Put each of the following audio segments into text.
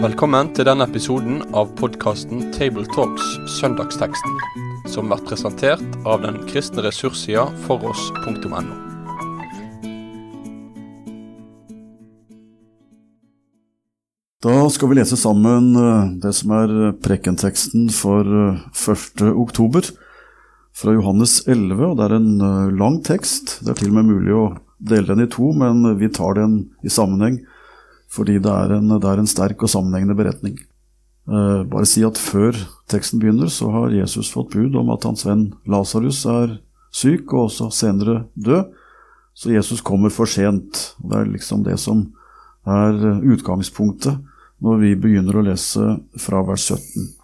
Velkommen til denne episoden av podkasten Tabletalks Søndagsteksten, som blir presentert av den kristne ressurssida foross.no. Da skal vi lese sammen eh, det som er prekenteksten for 1. eh, oktober, fra Johannes 11. og Det er en eh, lang tekst. Det er til og med mulig å dele den i to, men vi tar den i sammenheng fordi det er en, det er en sterk og sammenhengende beretning. Eh, bare si at før teksten begynner, så har Jesus fått bud om at hans venn Lasarus er syk, og også senere død. Så Jesus kommer for sent. Det er liksom det som er utgangspunktet når vi begynner å lese fra vers 17.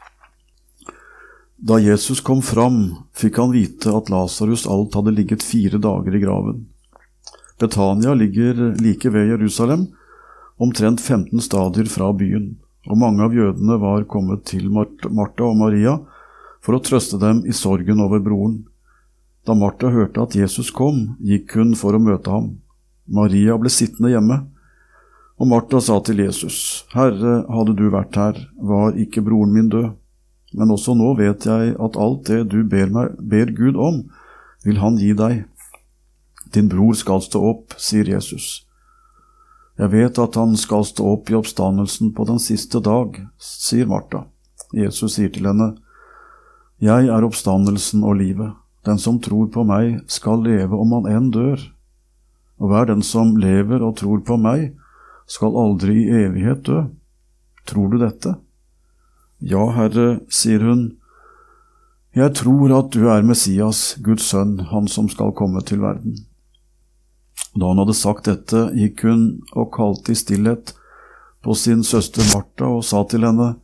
Da Jesus kom fram, fikk han vite at Lasarus alt hadde ligget fire dager i graven. Betania ligger like ved Jerusalem, omtrent 15 stadier fra byen, og mange av jødene var kommet til Martha og Maria for å trøste dem i sorgen over broren. Da Martha hørte at Jesus kom, gikk hun for å møte ham. Maria ble sittende hjemme. Og Martha sa til Jesus, Herre, hadde du vært her, var ikke broren min død. Men også nå vet jeg at alt det du ber, meg, ber Gud om, vil han gi deg. Din bror skal stå opp, sier Jesus. Jeg vet at han skal stå opp i oppstandelsen på den siste dag, sier Martha. Jesus sier til henne, Jeg er oppstandelsen og livet. Den som tror på meg, skal leve om han enn dør. Og hver den som lever og tror på meg, skal aldri i evighet dø. Tror du dette? Ja, Herre, sier hun. Jeg tror at du er Messias, Guds sønn, han som skal komme til verden. Da hun hadde sagt dette, gikk hun og kalte i stillhet på sin søster Martha og sa til henne,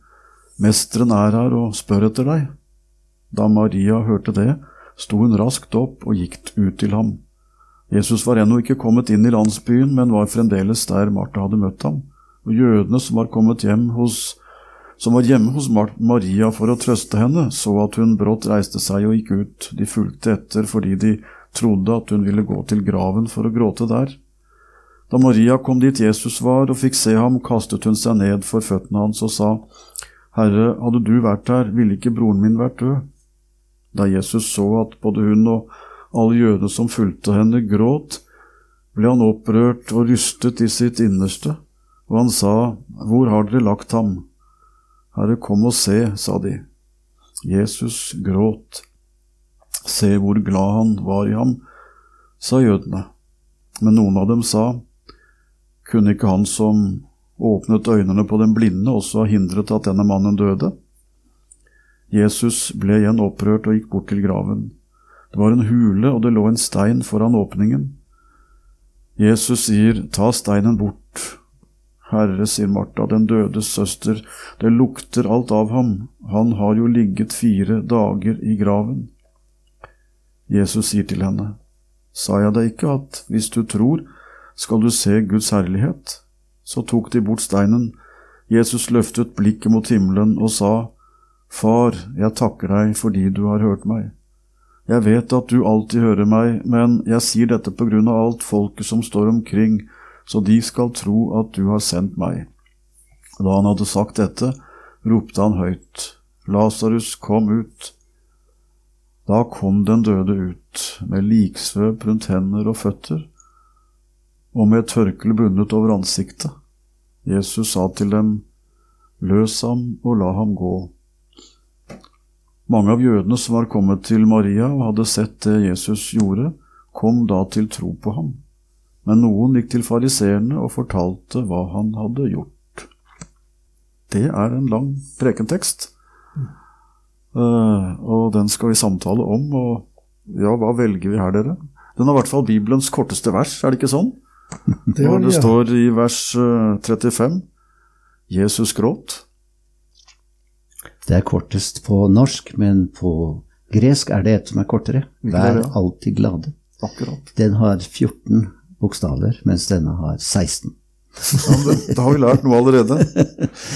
Mesteren er her og spør etter deg. Da Maria hørte det, sto hun raskt opp og gikk ut til ham. Jesus var ennå ikke kommet inn i landsbyen, men var fremdeles der Martha hadde møtt ham, og jødene som var kommet hjem hos som var hjemme hos Maria for å trøste henne, så at hun brått reiste seg og gikk ut. De fulgte etter fordi de trodde at hun ville gå til graven for å gråte der. Da Maria kom dit Jesus var og fikk se ham, kastet hun seg ned for føttene hans og sa, Herre, hadde du vært her, ville ikke broren min vært død. Da Jesus så at både hun og alle jødene som fulgte henne, gråt, ble han opprørt og rystet i sitt innerste, og han sa, Hvor har dere lagt ham? Herre, kom og se, sa de. Jesus gråt. Se hvor glad han var i ham, sa jødene. Men noen av dem sa, kunne ikke han som åpnet øynene på den blinde, også ha hindret at denne mannen døde? Jesus ble igjen opprørt og gikk bort til graven. Det var en hule, og det lå en stein foran åpningen. Jesus sier, ta steinen bort. Herre, sier Martha, den dødes søster, det lukter alt av ham, han har jo ligget fire dager i graven. Jesus sier til henne, sa jeg deg ikke at hvis du tror, skal du se Guds herlighet? Så tok de bort steinen. Jesus løftet blikket mot himmelen og sa, Far, jeg takker deg fordi du har hørt meg. Jeg vet at du alltid hører meg, men jeg sier dette på grunn av alt folket som står omkring, så de skal tro at du har sendt meg. Da han hadde sagt dette, ropte han høyt, Lasarus, kom ut. Da kom den døde ut, med liksvøp rundt hender og føtter, og med et tørkle bundet over ansiktet. Jesus sa til dem, Løs ham og la ham gå. Mange av jødene som var kommet til Maria og hadde sett det Jesus gjorde, kom da til tro på ham. Men noen gikk til fariseerne og fortalte hva han hadde gjort. Det er en lang prekentekst, uh, og den skal vi samtale om. Og ja, hva velger vi her, dere? Den er i hvert fall Bibelens korteste vers, er det ikke sånn? Det, det, det står i vers 35 Jesus gråt. Det er kortest på norsk, men på gresk er det et som er kortere. Vær alltid glade. Akkurat. Den har 14 bokstaver, mens denne har 16. Ja, da har vi lært noe allerede.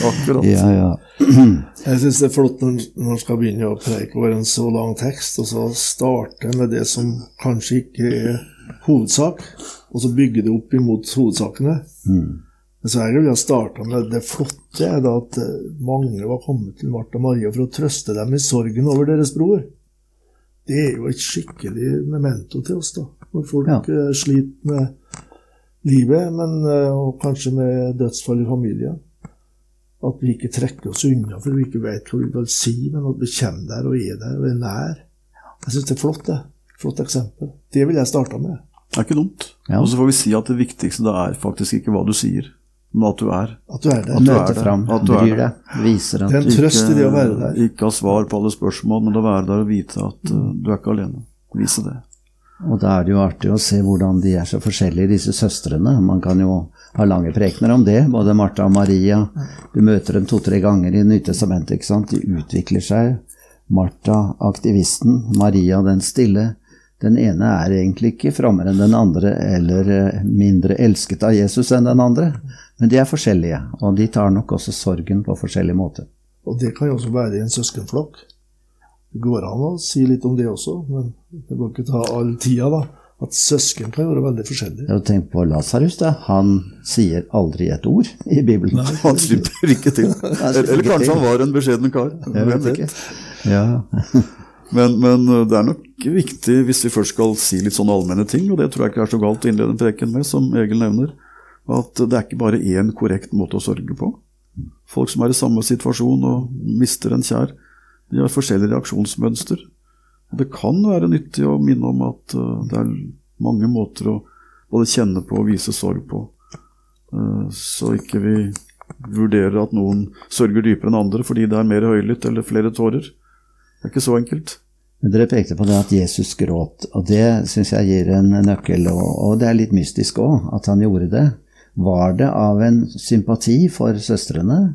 Akkurat. Ja, ja. Jeg syns det er flott når man skal begynne å preike over en så lang tekst, og så starte med det som kanskje ikke er hovedsak, og så bygge det opp imot hovedsakene. Men så jeg ville ha starta med det flotte er da at eh, mange var kommet til Martha Maria for å trøste dem i sorgen over deres bror. Det er jo et skikkelig memento til oss, da. Når folk Ja. eh, sliter med livet, men, eh, og kanskje med dødsfall i familien. At vi ikke trekker oss unna for vi ikke vet hva vi vil si, men at vi kommer der og er der og er nær. Jeg syns det er flott, det. Flott eksempel. Det vil jeg starte med. Det er ikke dumt. Ja. Og så får vi si at det viktigste det er faktisk ikke hva du sier, men at du er. At du er der. At du er Møter fram, at du er deg, viser Det er en trøst i det å være der. ikke ha svar på alle spørsmål, men å være der og vite at uh, du er ikke alene. Vise det. Og da er det jo artig å se hvordan de er så forskjellige, disse søstrene. Man kan jo ha lange prekener om det, både Martha og Maria. Du møter dem to-tre ganger i Nytestamentet, ikke sant. De utvikler seg. Martha, aktivisten. Maria, den stille. Den ene er egentlig ikke frommere enn den andre, eller eh, mindre elsket av Jesus enn den andre. Men de er forskjellige, og de tar nok også sorgen på forskjellig måte. Og det kan jo også være i en søskenflokk. Det går an å si litt om det også, men det må ikke ta all tida, da. At søsken kan være veldig forskjellige. Tenk på Lasarus, da. Han sier aldri et ord i Bibelen. Han slipper ikke til. Eller, eller kanskje han var en beskjeden kar. Jeg Hvem vet ikke. Ja. Men, men uh, det er nok viktig, hvis vi først skal si litt sånne allmenne ting, og det tror jeg ikke er så galt å innlede en preken med, som Egil nevner, at det er ikke bare én korrekt måte å sørge på. Folk som er i samme situasjon og mister en kjær, de har forskjellige reaksjonsmønster. Og Det kan være nyttig å minne om at uh, det er mange måter å både kjenne på og vise sorg på, Uh, så ikke vi vurderer at noen sørger dypere enn andre fordi det er mer høylytt eller flere tårer. Det er ikke så enkelt. Men Dere pekte på det at Jesus gråt, og det syns jeg gir en nøkkel, og det er litt mystisk òg, at han gjorde det. Var det av en sympati for søstrene,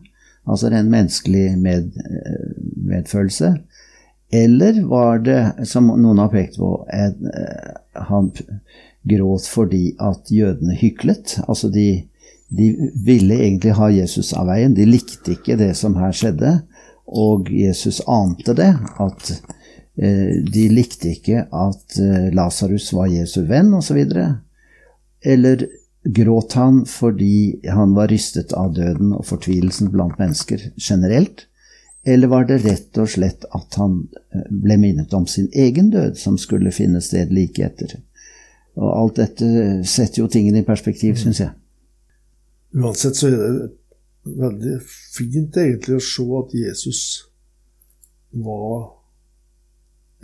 altså en menneskelig med, eh, medfølelse, eller var det, som noen har pekt på, en, eh, han gråt fordi at jødene hyklet? Altså de, de ville egentlig ha Jesus av veien, de likte ikke det som her skjedde, og Jesus ante det, at eh, de likte ikke at eh, Lasarus var Jesu venn, osv. Eller gråt han fordi han var rystet av døden og fortvilelsen blant mennesker generelt? Eller var det rett og slett at han eh, ble minnet om sin egen død, som skulle finne sted like etter? Og alt dette setter jo tingene i perspektiv, syns jeg. Uansett så er det veldig fint egentlig å se at Jesus var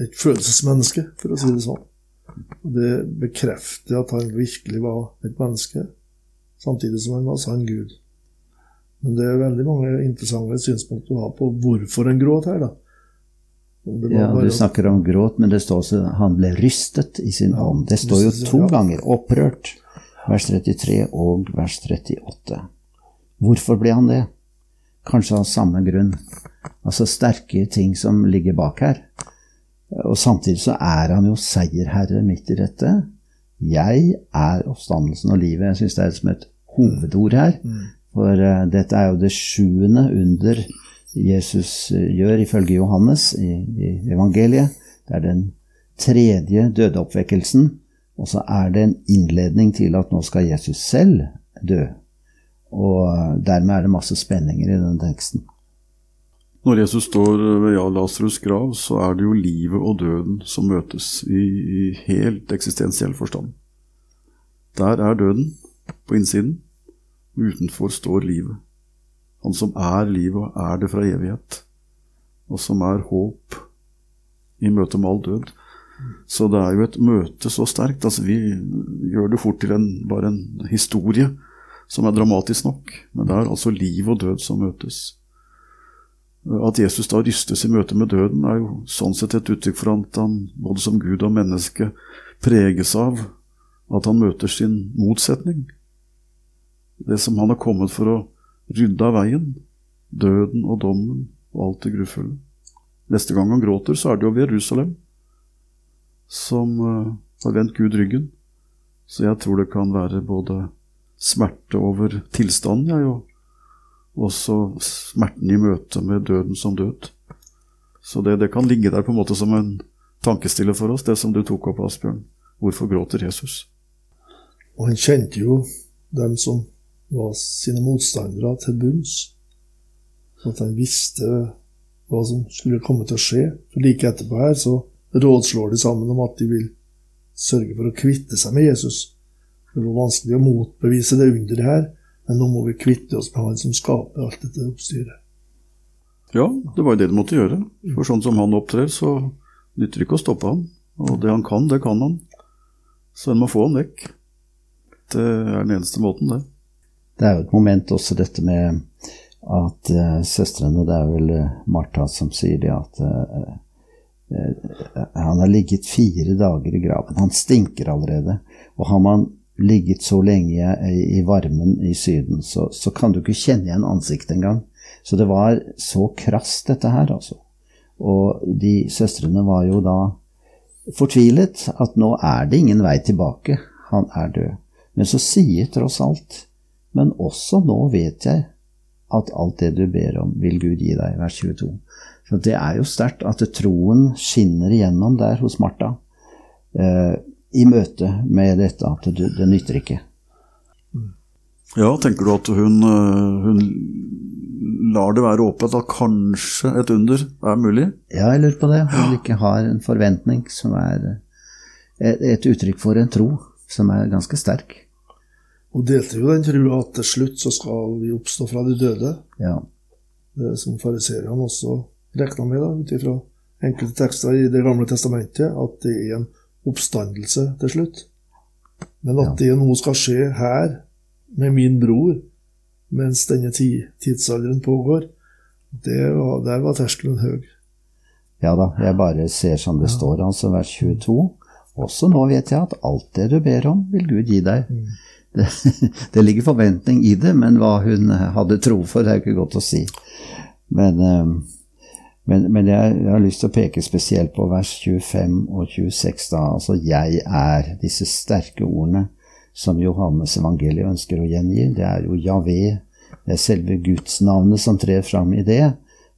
et følelsesmenneske, for å si det sånn. Det bekrefter at han virkelig var et menneske, samtidig som han var sann Gud. Men det er veldig mange interessante synspunkter å ha på hvorfor en gråt her, da. Ja, bare Du snakker om gråt, men det står også at han ble rystet i sin Ja, ånd. Det står jo to ja. ganger. Opprørt. Vers 33 og vers 38. Hvorfor ble han det? Kanskje av samme grunn. Altså sterke ting som ligger bak her. Og samtidig så er han jo seierherre midt i dette. Jeg er oppstandelsen og livet. Jeg syns det er som et hovedord her. For uh, dette er jo det sjuende under Jesus eh, gjør ifølge Johannes i, i evangeliet. Det er den tredje dødeoppvekkelsen, og så er det en innledning til at nå skal Jesus selv dø. Og eh, dermed er det masse spenninger i den teksten. Når Jesus står ved ja, Lasarus' grav, så er det jo livet og døden som møtes i, i helt eksistensiell forstand. Der er døden på innsiden, og utenfor står livet. Han som er livet, og er det fra evighet, og som er håp i møte med all død. Så det er jo et møte så sterkt. altså Vi gjør det fort til en, bare en historie som er dramatisk nok, men det er altså liv og død som møtes. At Jesus da rystes i møte med døden, er jo sånn sett et uttrykk for at han både som Gud og menneske preges av at han møter sin motsetning. Det som han har kommet for å rydde av veien. Døden og dommen og alt det grufulle. Neste gang han gråter, så er det jo ved Jerusalem, som eh, har vendt Gud ryggen. Så jeg tror det kan være både smerte over tilstanden, jeg, og også smerten i møte med døden som død. Så det, det kan ligge der på en måte som en tankestiller for oss, det som du tok opp, Asbjørn. Hvorfor gråter Jesus? Og han kjente jo dem som var sine motstandere, til bunns. At han visste hva som skulle komme til å skje. For like etterpå her så rådslår de sammen om at de vil sørge for å kvitte seg med Jesus. Det var vanskelig å motbevise det underet her, men nå må vi kvitte oss med han som skaper alt dette oppstyret. Ja, det var jo det de måtte gjøre. For sånn som han opptrer, så nytter det ikke å stoppe han. Og det han kan, det kan han. Så en må få han vekk. Det er den eneste måten, det. Det er jo et moment også dette med at uh, søstrene Det er vel uh, Martha som sier det at uh, han har ligget fire dager i graven. Han stinker allerede. Og har man ligget så lenge i, varmen i Syden, så, så, kan du ikke kjenne igjen ansiktet engang. Så det var så krast, dette her, altså. Og de søstrene var jo da fortvilet at nå er det ingen vei tilbake. Han er død. Men så sier tross alt Men også nå vet jeg at alt det du ber om, vil Gud gi deg. Vers 22. Så det er jo sterkt at troen skinner igjennom der hos Martha. Eh, I møte med dette at det, det nytter ikke. Ja, tenker du at hun, eh, hun lar det være åpent at kanskje et under er mulig? Ja, jeg lurer på det. Hun ikke har en forventning som er et, et uttrykk for en tro som er ganske sterk. Hun delte jo den trua at til slutt så skal vi oppstå fra de døde. Ja. Det som fariseerne også regna med, ut ifra enkelte tekster i Det gamle testamentet, at det er en oppstandelse til slutt. Men at det nå skal skje her, med min bror, mens denne ti- tidsalderen pågår, det var, der var terskelen høy. Ja da, jeg bare ser som det står, altså vers 22. Også nå vet jeg at alt det du ber om, vil Gud gi deg. Det, det ligger forventning i det, men hva hun hadde tro for, det er jo ikke godt å si. Men, eh, men, men jeg, jeg har lyst til å peke spesielt på vers 25 og 26, da. Altså 'jeg er', disse sterke ordene som Johannes evangeliet ønsker å gjengi. Det er jo Javé, det er selve gudsnavnet som trer fram i det.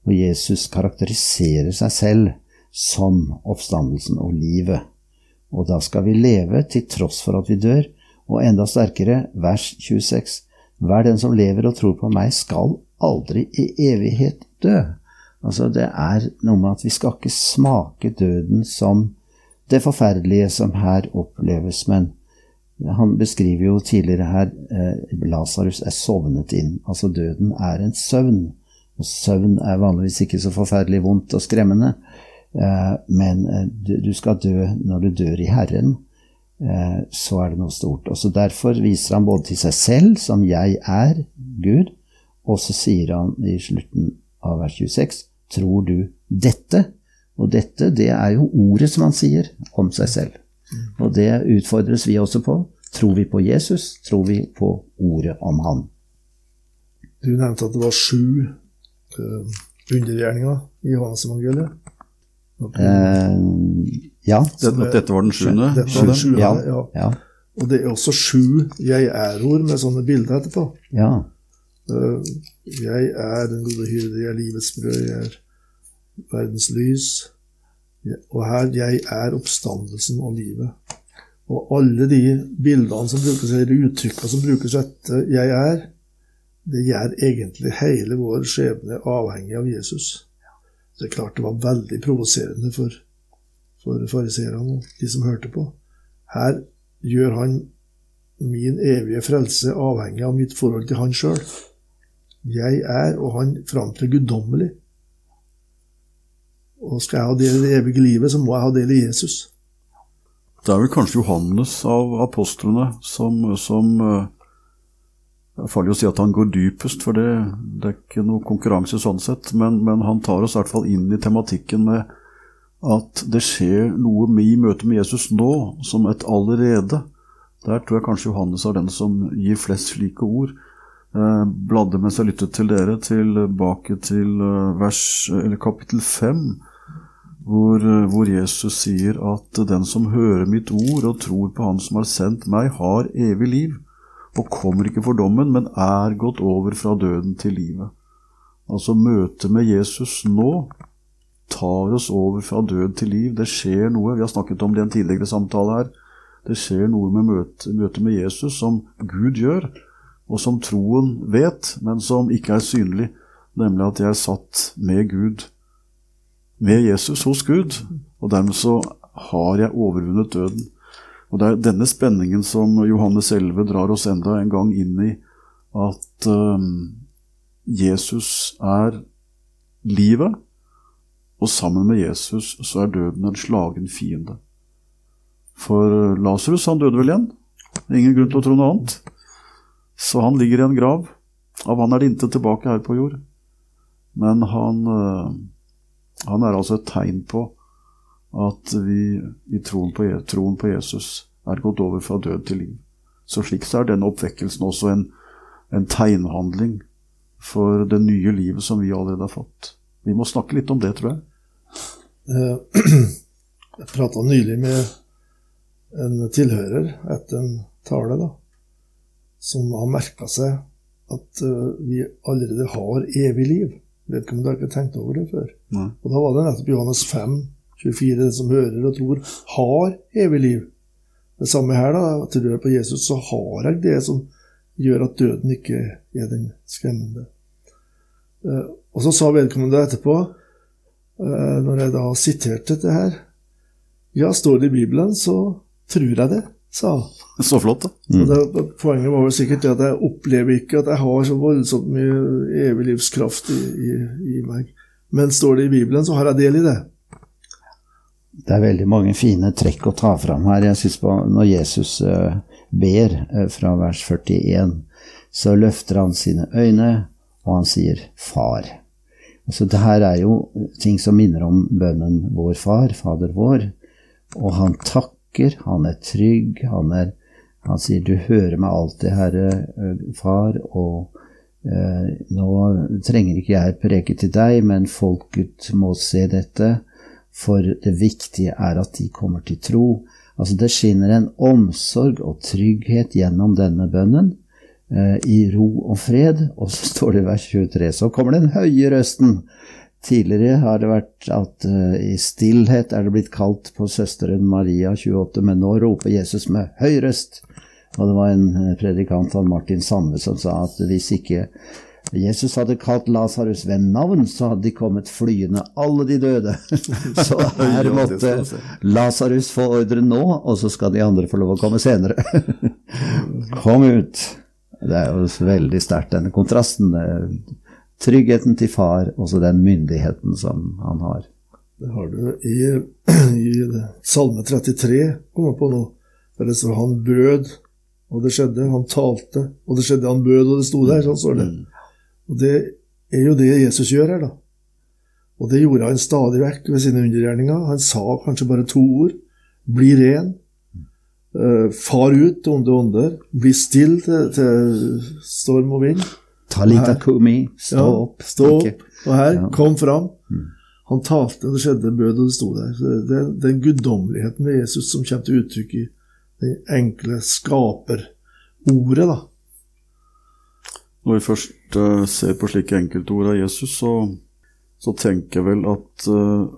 Og Jesus karakteriserer seg selv som oppstandelsen og livet. Og da skal vi leve til tross for at vi dør. Og enda sterkere, vers 26. Hver den som lever og tror på meg, skal aldri i evighet dø. Altså, det er noe med at vi skal ikke smake døden som det forferdelige som her oppleves, men han beskriver jo tidligere her eh, Lasarus er sovnet inn. Altså døden er en søvn. Og søvn er vanligvis ikke så forferdelig vondt og skremmende. Eh, men eh, du, skal dø når du dør i Herren. Eh, så er det noe stort. Og så Derfor viser han både til seg selv, som 'jeg er Gud', og så sier han i slutten av vers 26 'Tror du dette?' Og dette, det er jo ordet som han sier om seg selv. Og det utfordres vi også på. Tror vi på Jesus? Tror vi på ordet om han? Du nevnte at det var sju uh, undergjerninger i Johannes-evangeliet. Uh, ja. Det, at dette var den sjuende? Ja. Ja. Og det er også sju 'jeg er'-ord med sånne bilder etterpå. ja. Jeg er den gode hyrde, jeg er livets brød, jeg er verdens lys. Og her 'jeg er oppstandelsen og livet'. Og alle de bildene som brukes, eller uttrykkene som brukes etter 'jeg er', det gjør egentlig hele vår skjebne avhengig av Jesus. Det er klart det var veldig provoserende for, for fariseerne og de som hørte på. Her gjør han min evige frelse avhengig av mitt forhold til han sjøl. Jeg er, og han framtrer guddommelig. Og skal jeg ha del i det evige livet, så må jeg ha del i Jesus. Det er vel kanskje Johannes av apostlene som, som eh, Det er farlig å si at han går dypest, for det, det er ikke noe konkurranse sånn sett. Men, men han tar oss i hvert fall inn i tematikken med at det skjer noe i møte med Jesus nå, som et allerede. Der tror jeg kanskje Johannes er den som gir flest slike ord. Eh, bladde mens jeg lyttet til dere, tilbake til eh, vers, kapittel 5 hvor, eh, hvor Jesus sier at den som hører mitt ord og tror på Han som har sendt meg, har evig liv, og kommer ikke for dommen, men er gått over fra døden til livet. Altså møtet med Jesus nå tar oss over fra død til liv. Det skjer noe. Vi har snakket om det i en tidligere samtale her. Det skjer noe med møtet møte med Jesus som Gud gjør, og som troen vet, men som ikke er synlig, nemlig at jeg er satt med Gud, med Jesus hos Gud, og dermed så har jeg overvunnet døden. Og Det er denne spenningen som Johannes 11 drar oss enda en gang inn i, at um, Jesus er livet, og sammen med Jesus så er døden en slagen fiende. For Lasarus, han døde vel igjen? Ingen grunn til å tro noe annet. Så han ligger i en grav. Av han er det intet tilbake her på jord. Men han, uh, han er altså et tegn på at vi i troen på, troen på, Jesus er gått over fra død til liv. Så slik så er denne oppvekkelsen også en, en tegnhandling for det nye livet som vi allerede har fått. Vi må snakke litt om det, tror jeg. Eh, jeg prata nylig med en tilhører etter en tale, da, som har merka seg at eh, vi allerede har evig liv. Vedkommende har ikke tenkt over det før. Nei. Og Da var det nettopp Johannes 5, 24, den som hører og tror, har evig liv. Det samme her, da. Tror jeg på Jesus, så har jeg det som gjør at døden ikke er den skremmende. Eh, og så sa vedkommende etterpå, eh, når jeg da siterte dette her Ja, står det i Bibelen, så tror jeg det, sa han. Så flott, da. Mm. det, poenget var vel sikkert det at jeg opplever ikke at jeg har så voldsomt mye evig livskraft i, i, i meg. Men står det i Bibelen, så har jeg del i det. Det er veldig mange fine trekk å ta fram her. Jeg synes på, Når Jesus uh, ber uh, fra vers 41, så løfter han sine øyne, og han sier 'Far'. Altså, det her er jo ting som minner om bønnen 'Vår Far', Fader vår. Og han takker, han er trygg, han, er, han sier 'Du hører meg alltid, Herre uh, Far', og nå trenger ikke jeg preke til deg, men folket må se dette for det viktige er at de kommer til tro. Altså Det skinner en omsorg og trygghet gjennom denne bønnen, eh, i ro og fred. Og så står det i vers 23, så kommer den høye røsten. Tidligere har det vært at uh, i stillhet er det blitt kalt på søsteren Maria 28, men nå roper Jesus med høy røst. Og det var en eh, predikant, han Martin Sandve, som sa at hvis ikke Jesus hadde kalt Lasarus ved navn, så hadde de kommet flyende, alle de døde. Så her måtte Lasarus få ordre nå, og så skal de andre få lov å komme senere. Kom ut! Det er jo veldig sterkt, denne kontrasten. Tryggheten til far, og så den myndigheten som han har. Det har du i, i Salme 33, kommer på nå, der det står 'han bød', og det skjedde. Han talte, og det skjedde. Han bød, og det sto der. Sånn står det. Og det er jo det Jesus gjør her, da. Og det gjorde han stadig vekk ved sine undergjerninger. Han sa kanskje bare to ord. Bli ren. Uh, far ut til onde ånder. Bli still til, til, storm og vind. Talita kumi. Stå ja, opp. Stå opp. Og her, Ja. kom fram. Han talte, og det skjedde en bød, og det sto der. Så det, den guddommeligheten ved Jesus som kommer til uttrykk i det enkle skaperordet, da. Når vi først uh, ser på slike enkeltord av Jesus, så, så tenker jeg vel at uh,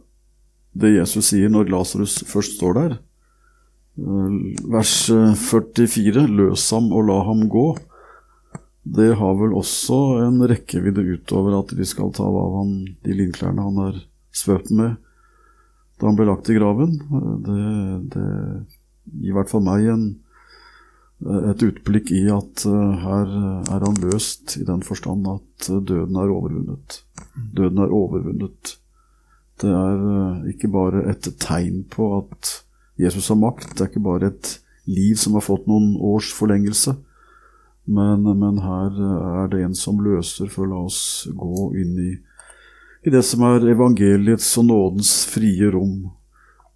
det Jesus sier når Lasarus først står der, uh, vers eh, 44, løs ham og la ham gå, det har vel også en rekkevidde utover at vi skal ta av han de linklærne han er svøpt med da han ble lagt i graven. Det, det gir i hvert fall meg en, et utblikk i at eh, her er han løst i den forstand at eh, døden er overvunnet. Døden er overvunnet. Det er eh, ikke bare et tegn på at Jesus har makt, det er ikke bare et liv som har fått noen års forlengelse, men, men her er det en som løser for la oss gå inn i, i det som er evangeliets og nådens frie rom.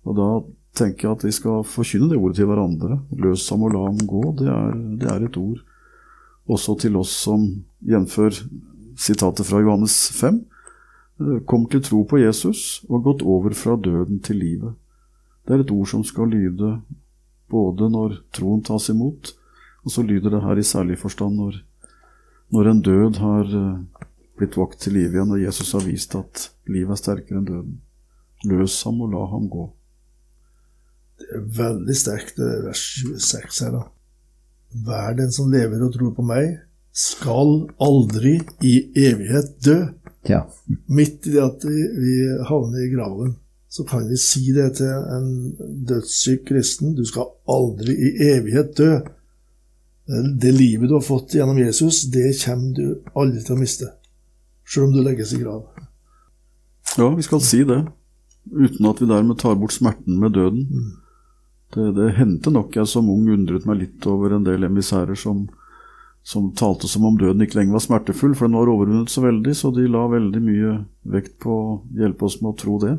Og da tenker jeg at vi skal forkynne det ordet til hverandre. Løs ham og la ham gå. Det er, det er et ord også til oss som, jf. sitatet fra Johannes 5, «Kom kommer til tro på Jesus og gått over fra døden til livet. Det er et ord som skal lyde både når troen tas imot, og så lyder det her i særlig forstand når, når en død har eh, blitt vakt til liv igjen, og Jesus har vist at livet er sterkere enn døden. Løs ham og la ham gå. Det er veldig sterkt, det vers 26 her, da. Hver den som lever og tror på meg, skal aldri i evighet dø. Ja. Midt i det at vi, vi havner i graven, så kan vi si det til en dødssyk kristen. Du skal aldri i evighet dø. Det, livet du har fått gjennom Jesus, det kommer du aldri til å miste. Selv om du legges i grav. Ja, vi skal si det, uten at vi dermed tar bort smerten med døden. Det, det hendte nok jeg som ung undret meg litt over en del emissærer som, som talte som om døden ikke lenger var smertefull, for den var overvunnet så veldig, så de la veldig mye vekt på å hjelpe oss med å tro det.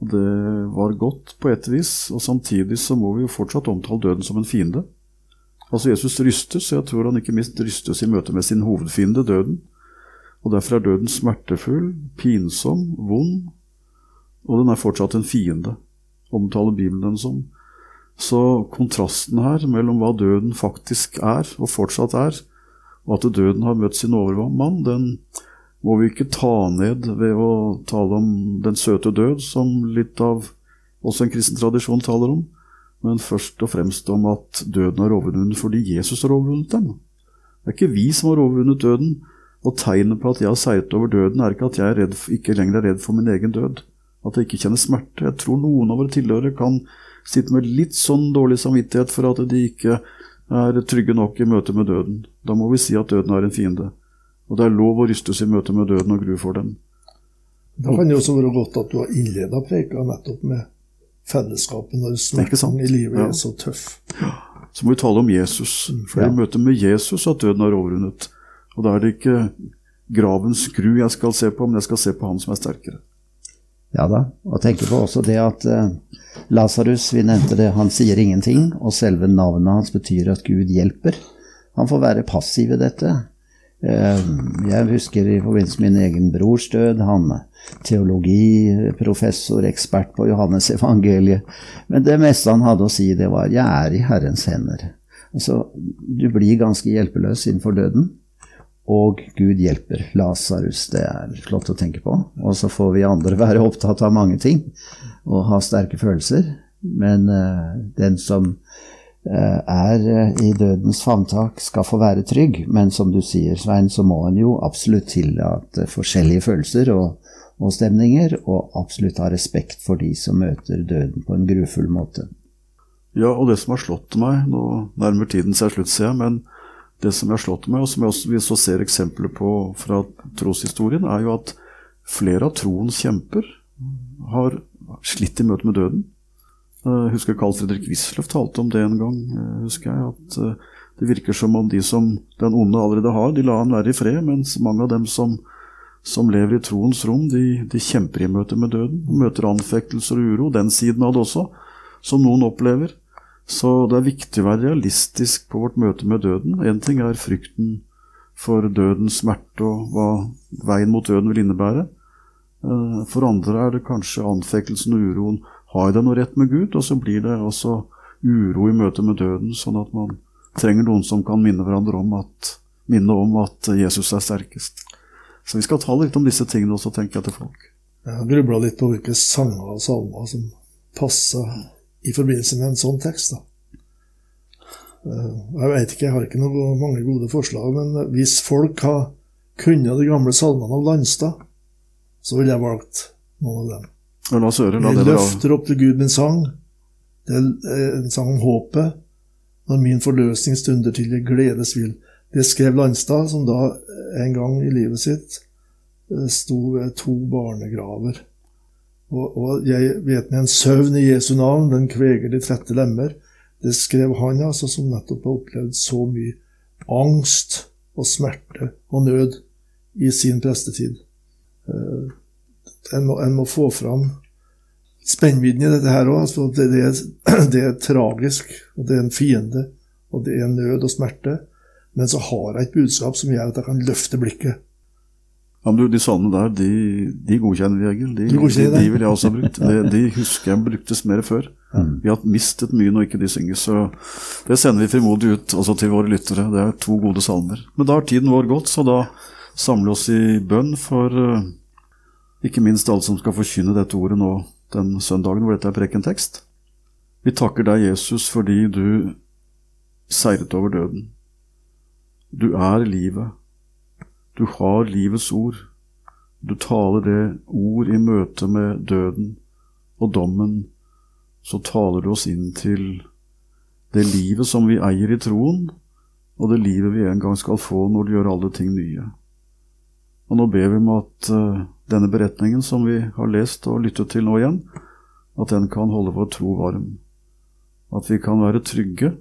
Og det var godt på et vis, og samtidig så må vi jo fortsatt omtale døden som en fiende. Altså Jesus rystes, og jeg tror han ikke minst rystes i møte med sin hovedfiende, døden. Og Derfor er døden smertefull, pinsom, vond, og den er fortsatt en fiende, omtaler Bibelen den som. Så kontrasten her mellom hva døden faktisk er, og fortsatt er, og at døden har møtt sin overmann, den må vi ikke ta ned ved å tale om den søte død, som litt av også en kristen tradisjon taler om, men først og fremst om at døden har overvunnet fordi Jesus har overvunnet dem. Det er ikke vi som har overvunnet døden, og tegnet på at jeg har seiret over døden, er ikke at jeg redd, ikke lenger er redd for min egen død, at jeg ikke kjenner smerte. Jeg tror noen av våre tilhørere kan sitte med litt sånn dårlig samvittighet for at de ikke er trygge nok i møte med døden. Da må vi si at døden er en fiende. Og det er lov å rystes i møte med døden og grue for den. Da kan det også være godt at du har innleda preika nettopp med fellesskapet når smerten i livet Ja. er så tøff. Så må vi tale om Jesus, for det er i møte med Jesus at døden har overvunnet. Og da er det ikke gravens skru jeg skal se på, men jeg skal se på han som er sterkere. Ja da, og tenker på også det at uh, Lasarus, vi nevnte det, han sier ingenting, og selve navnet hans betyr at Gud hjelper. Han får være passiv i dette. Eh, jeg husker i forbindelse med min egen brors død, han teologiprofessor, ekspert på Johannes evangeliet, men det meste han hadde å si, det var 'jeg er i Herrens hender'. Altså, du blir ganske hjelpeløs innenfor døden. Og Gud hjelper Lasarus. Det er flott å tenke på. Og så får vi andre være opptatt av mange ting og ha sterke følelser. Men uh, den som er eh, i dødens favntak, skal få være trygg. Men som du sier, Svein, så må en jo absolutt tillate forskjellige følelser og, og stemninger, og absolutt ha respekt for de som møter døden på en grufull måte. Ja, og det som har slått meg Nå nærmer tiden seg slutt, ser jeg, men det som har slått meg, og som også, vi så ser eksempler på fra troshistorien, er jo at flere av troens kjemper har slitt i møte med døden. Jeg husker Carl Fredrik Wisløff talte om det en gang. eh, husker jeg, At eh, det virker som om de som den onde allerede har, de lar han være i fred, mens mange av dem som, som lever i troens rom, de, de kjemper i møte med døden. Møter anfektelser og uro. Den siden av det også, som noen opplever. Så det er viktig å være realistisk på vårt møte med døden. Én ting er frykten for dødens smerte og hva veien mot døden vil innebære. Eh, For andre er det kanskje anfektelsen og uroen. Har det noe rett med Gud? Og så blir det også uro i møte med døden, sånn at man trenger noen som kan minne hverandre om at, minne om at Jesus er sterkest. Så vi skal ta litt om disse tingene også, tenker jeg til folk. Jeg har grubla litt på hvilke sanger og salmer som passer i forbindelse med en sånn tekst. da. Eh, Jeg vet ikke, jeg har ikke noe, mange gode forslag, men hvis folk har kunnet de gamle salmene av Landstad, så ville jeg valgt noen av dem. Jeg løfter opp til Gud min sang. Det er en sang om håpet. Når min forløsning stunder til jeg gledes vil. Det skrev Landstad, som da en gang i livet sitt eh, sto ved to barnegraver. Og, og jeg vet med en søvn i Jesu navn, den kveger de trette lemmer. Det skrev han altså, som nettopp har opplevd så mye angst og smerte og nød i sin prestetid. En må, en må få fram spennvidden i dette her òg. Altså det, det, det er tragisk, og det er en fiende, og det er nød og smerte. Men så har jeg et budskap som gjør at jeg kan løfte blikket. Ja, men du, De salmene der, de, de godkjenner vi, Egil. De, de, de vil jeg også ha brukt. De, de husker jeg bruktes mer før. Vi har mistet mye når ikke de synger, så det sender vi frimodig ut også til våre lyttere. Det er to gode salmer. Men da har tiden vår gått, så da samler vi oss i bønn for eh, ikke minst alle som skal forkynne dette ordet nå den søndagen hvor dette er prekentekst. Vi takker deg, Jesus, fordi du seiret over døden. Du er livet. Du har livets ord. Du taler det ord i møte med døden og dommen. Så taler du oss inn til det livet som vi eier i troen, og det livet vi en gang skal få når du gjør alle ting nye. Og nå ber vi om at uh, denne beretningen som vi har lest og lyttet til nå igjen, at den kan holde vår tro varm. At vi kan være trygge,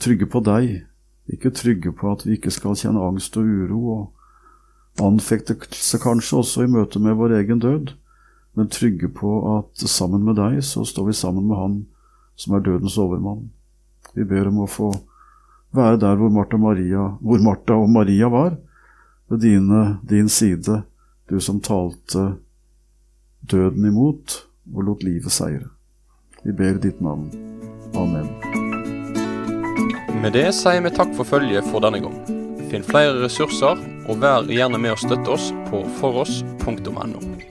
trygge på deg, ikke trygge på at vi ikke skal kjenne angst og uro og anfektelse kanskje også i møte med vår egen død, men trygge på at sammen med deg så står vi sammen med Han som er dødens overmann. Vi ber om å få være der hvor Martha, Maria, hvor Martha og Maria var, ved dine, din side, du som talte døden imot og lot livet seire. Vi ber i ditt navn. Amen. Med det sier vi takk for følget for denne gang. Finn flere ressurser, og vær gjerne med å støtte oss på foross.no.